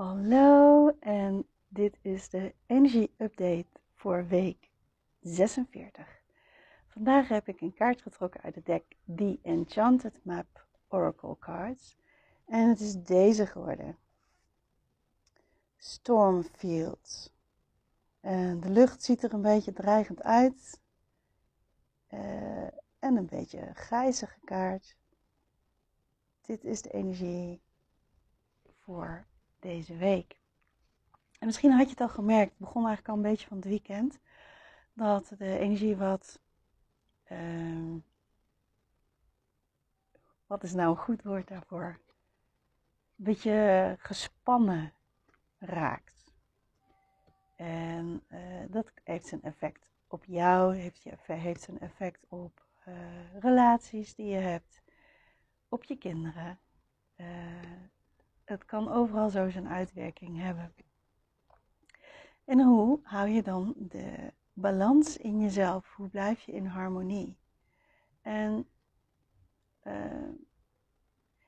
Hallo en dit is de energie update voor week 46. Vandaag heb ik een kaart getrokken uit het deck The Enchanted Map Oracle Cards en het is deze geworden. Stormfields. En de lucht ziet er een beetje dreigend uit. Uh, en een beetje grijzige kaart. Dit is de energie voor deze week. En misschien had je het al gemerkt, het begon eigenlijk al een beetje van het weekend, dat de energie wat. Uh, wat is nou een goed woord daarvoor? Een beetje gespannen raakt. En uh, dat heeft zijn effect op jou, heeft, je, heeft zijn effect op uh, relaties die je hebt, op je kinderen. Het kan overal zo zijn uitwerking hebben. En hoe hou je dan de balans in jezelf? Hoe blijf je in harmonie? En uh,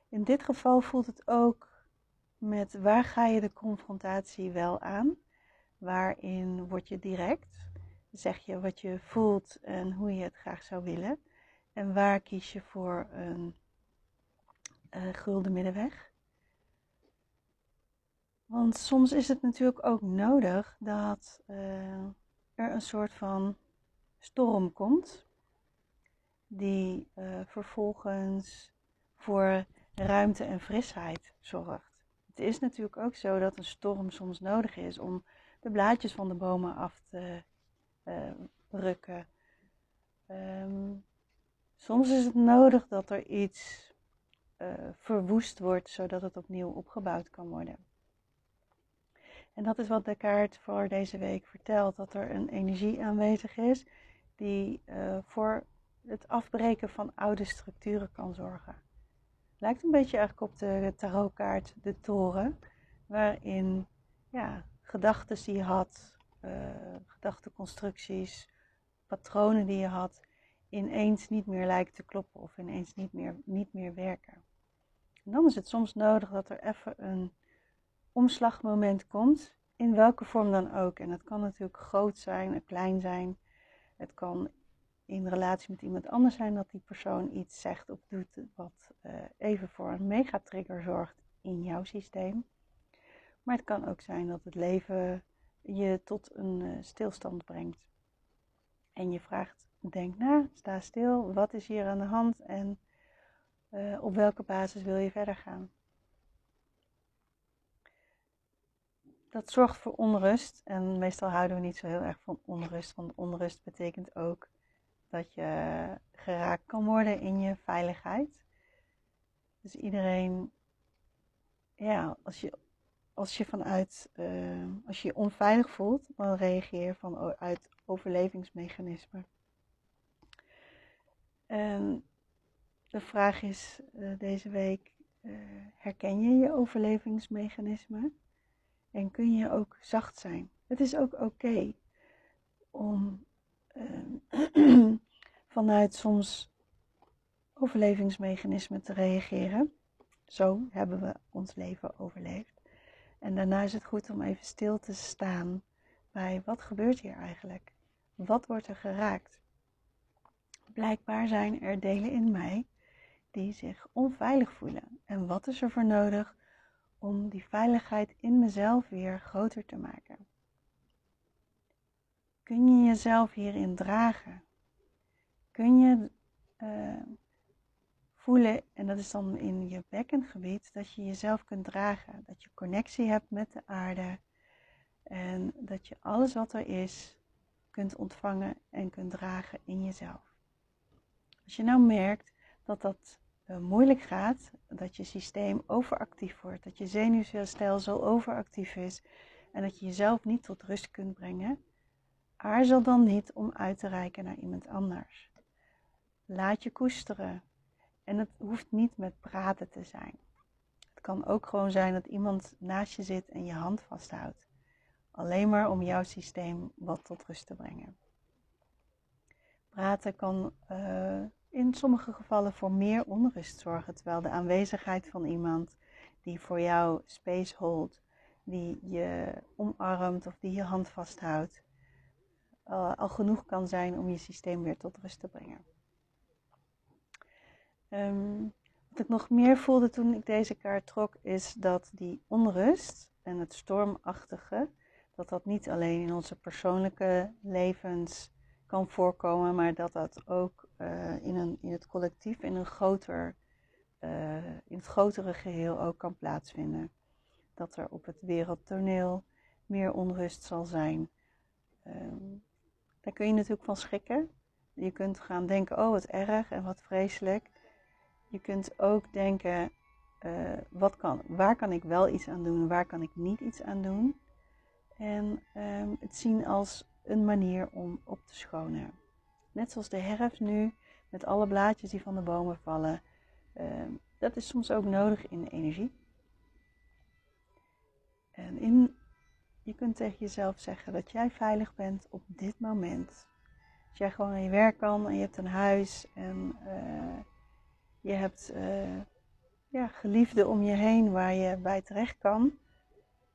in dit geval voelt het ook met waar ga je de confrontatie wel aan? Waarin word je direct? Zeg je wat je voelt en hoe je het graag zou willen? En waar kies je voor een uh, gulden middenweg? Want soms is het natuurlijk ook nodig dat uh, er een soort van storm komt, die uh, vervolgens voor ruimte en frisheid zorgt. Het is natuurlijk ook zo dat een storm soms nodig is om de blaadjes van de bomen af te uh, rukken. Um, soms is het nodig dat er iets verwoest wordt, zodat het opnieuw opgebouwd kan worden. En dat is wat de kaart voor deze week vertelt: dat er een energie aanwezig is die uh, voor het afbreken van oude structuren kan zorgen. Lijkt een beetje eigenlijk op de tarotkaart De Toren, waarin ja, gedachten die je had, uh, gedachteconstructies, patronen die je had, ineens niet meer lijken te kloppen of ineens niet meer, niet meer werken. En dan is het soms nodig dat er even een omslagmoment komt, in welke vorm dan ook. En het kan natuurlijk groot zijn, klein zijn. Het kan in relatie met iemand anders zijn dat die persoon iets zegt of doet wat uh, even voor een megatrigger zorgt in jouw systeem. Maar het kan ook zijn dat het leven je tot een uh, stilstand brengt. En je vraagt, denk na, sta stil, wat is hier aan de hand en uh, op welke basis wil je verder gaan? Dat zorgt voor onrust. En meestal houden we niet zo heel erg van onrust. Want onrust betekent ook dat je geraakt kan worden in je veiligheid. Dus iedereen, ja, als je, als je vanuit, uh, als je je onveilig voelt, dan reageer je vanuit overlevingsmechanismen. En de vraag is uh, deze week, uh, herken je je overlevingsmechanismen? En kun je ook zacht zijn. Het is ook oké om uh, vanuit soms overlevingsmechanismen te reageren. Zo hebben we ons leven overleefd. En daarna is het goed om even stil te staan bij wat gebeurt hier eigenlijk? Wat wordt er geraakt? Blijkbaar zijn er delen in mij die zich onveilig voelen. En wat is er voor nodig om die veiligheid in mezelf weer groter te maken? Kun je jezelf hierin dragen? Kun je uh, voelen, en dat is dan in je bekkengebied, dat je jezelf kunt dragen, dat je connectie hebt met de aarde en dat je alles wat er is kunt ontvangen en kunt dragen in jezelf. Als je nou merkt dat dat moeilijk gaat, dat je systeem overactief wordt, dat je zenuwstelsel overactief is en dat je jezelf niet tot rust kunt brengen, aarzel dan niet om uit te reiken naar iemand anders. Laat je koesteren. En het hoeft niet met praten te zijn. Het kan ook gewoon zijn dat iemand naast je zit en je hand vasthoudt. Alleen maar om jouw systeem wat tot rust te brengen. Praten kan uh, in sommige gevallen voor meer onrust zorgen, terwijl de aanwezigheid van iemand die voor jou space holdt, die je omarmt of die je hand vasthoudt, uh, al genoeg kan zijn om je systeem weer tot rust te brengen. Um, wat ik nog meer voelde toen ik deze kaart trok, is dat die onrust en het stormachtige, dat dat niet alleen in onze persoonlijke levens kan voorkomen, maar dat dat ook uh, in, in het collectief, in een groter, uh, in het grotere geheel ook kan plaatsvinden. Dat er op het wereldtoneel meer onrust zal zijn. Um, daar kun je natuurlijk van schrikken. Je kunt gaan denken, oh wat erg en wat vreselijk. Je kunt ook denken, uh, wat kan, waar kan ik wel iets aan doen, waar kan ik niet iets aan doen. En um, het zien als een manier om op te schonen. Net zoals de herfst nu, met alle blaadjes die van de bomen vallen. Um, dat is soms ook nodig in energie. En in, je kunt tegen jezelf zeggen dat jij veilig bent op dit moment. Als jij gewoon aan je werk kan en je hebt een huis en uh, je hebt uh, ja, geliefden om je heen waar je bij terecht kan,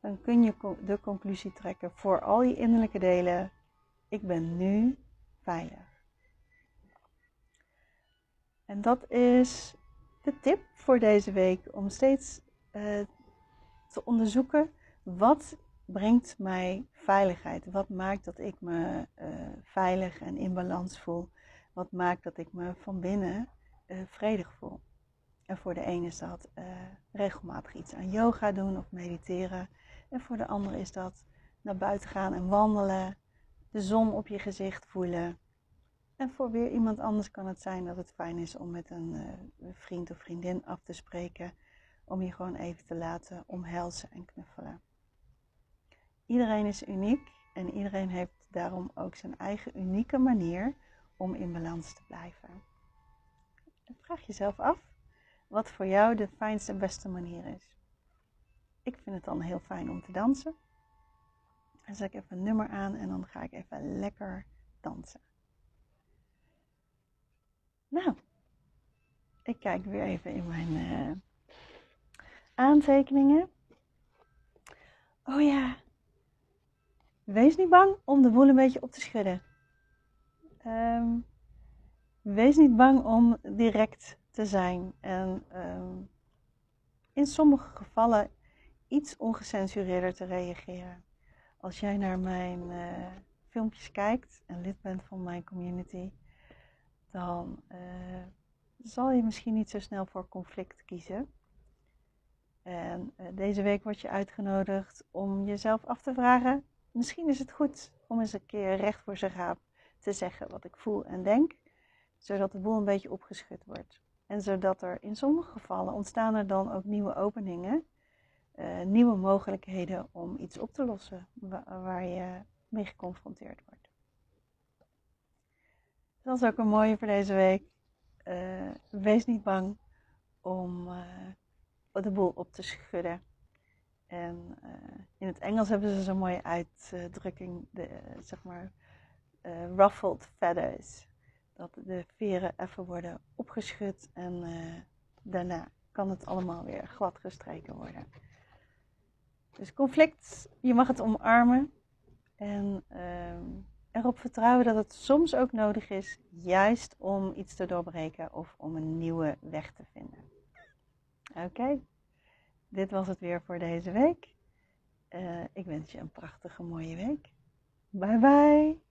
dan kun je de conclusie trekken voor al je innerlijke delen: ik ben nu veilig. En dat is de tip voor deze week om steeds uh, te onderzoeken wat brengt mij veiligheid? Wat maakt dat ik me uh, veilig en in balans voel? Wat maakt dat ik me van binnen uh, vredig voel? En voor de ene is dat regelmatig iets aan yoga doen of mediteren. En voor de andere is dat naar buiten gaan en wandelen, de zon op je gezicht voelen. En voor weer iemand anders kan het zijn dat het fijn is om met een uh, vriend of vriendin af te spreken. Om je gewoon even te laten omhelzen en knuffelen. Iedereen is uniek en iedereen heeft daarom ook zijn eigen unieke manier om in balans te blijven. vraag jezelf af wat voor jou de fijnste en beste manier is. Ik vind het dan heel fijn om te dansen. Dan zet ik even een nummer aan en dan ga ik even lekker dansen. Nou, ik kijk weer even in mijn uh, aantekeningen. Oh ja, wees niet bang om de boel een beetje op te schudden. Um, wees niet bang om direct te zijn. En um, in sommige gevallen iets ongecensureerder te reageren. Als jij naar mijn uh, filmpjes kijkt en lid bent van mijn community, dan uh, zal je misschien niet zo snel voor conflict kiezen. En uh, deze week word je uitgenodigd om jezelf af te vragen: misschien is het goed om eens een keer recht voor zijn raap te zeggen wat ik voel en denk, zodat de boel een beetje opgeschud wordt. En zodat er in sommige gevallen ontstaan er dan ook nieuwe openingen, uh, nieuwe mogelijkheden om iets op te lossen waar, waar je mee geconfronteerd wordt. Dat is ook een mooie voor deze week. Uh, wees niet bang om uh, de boel op te schudden. En uh, in het Engels hebben ze zo'n mooie uitdrukking, de, zeg maar, ruffled feathers dat de veren even worden opgeschud en daarna kan het allemaal weer glad gestreken worden. Dus conflict, je mag het omarmen en uh, erop vertrouwen dat het soms ook nodig is, juist om iets te doorbreken of om een nieuwe weg te vinden. Oké, dit was het weer voor deze week. Uh, ik wens je een prachtige mooie week. Bye bye.